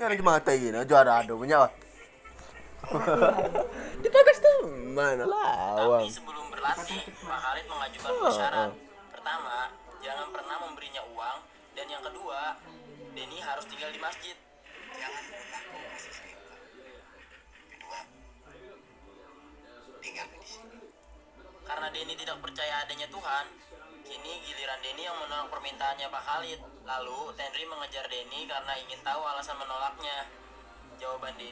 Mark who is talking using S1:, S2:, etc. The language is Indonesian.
S1: Ngatain aja ada ada punya wah. Di podcast tuh mana lawang.
S2: Tapi sebelum berlatih, Pak Khalid mengajukan dua syarat. Pertama, jangan pernah memberinya uang. Dan yang kedua, Denny harus tinggal di masjid.
S3: Jangan pernah kau kasih saya uang. Kedua, tinggal di sini.
S2: Karena Denny tidak percaya adanya Tuhan, kini Denny yang menolak permintaannya Pak Khalid. Lalu, Tenri mengejar Denny karena ingin tahu alasan menolaknya. Jawaban Denny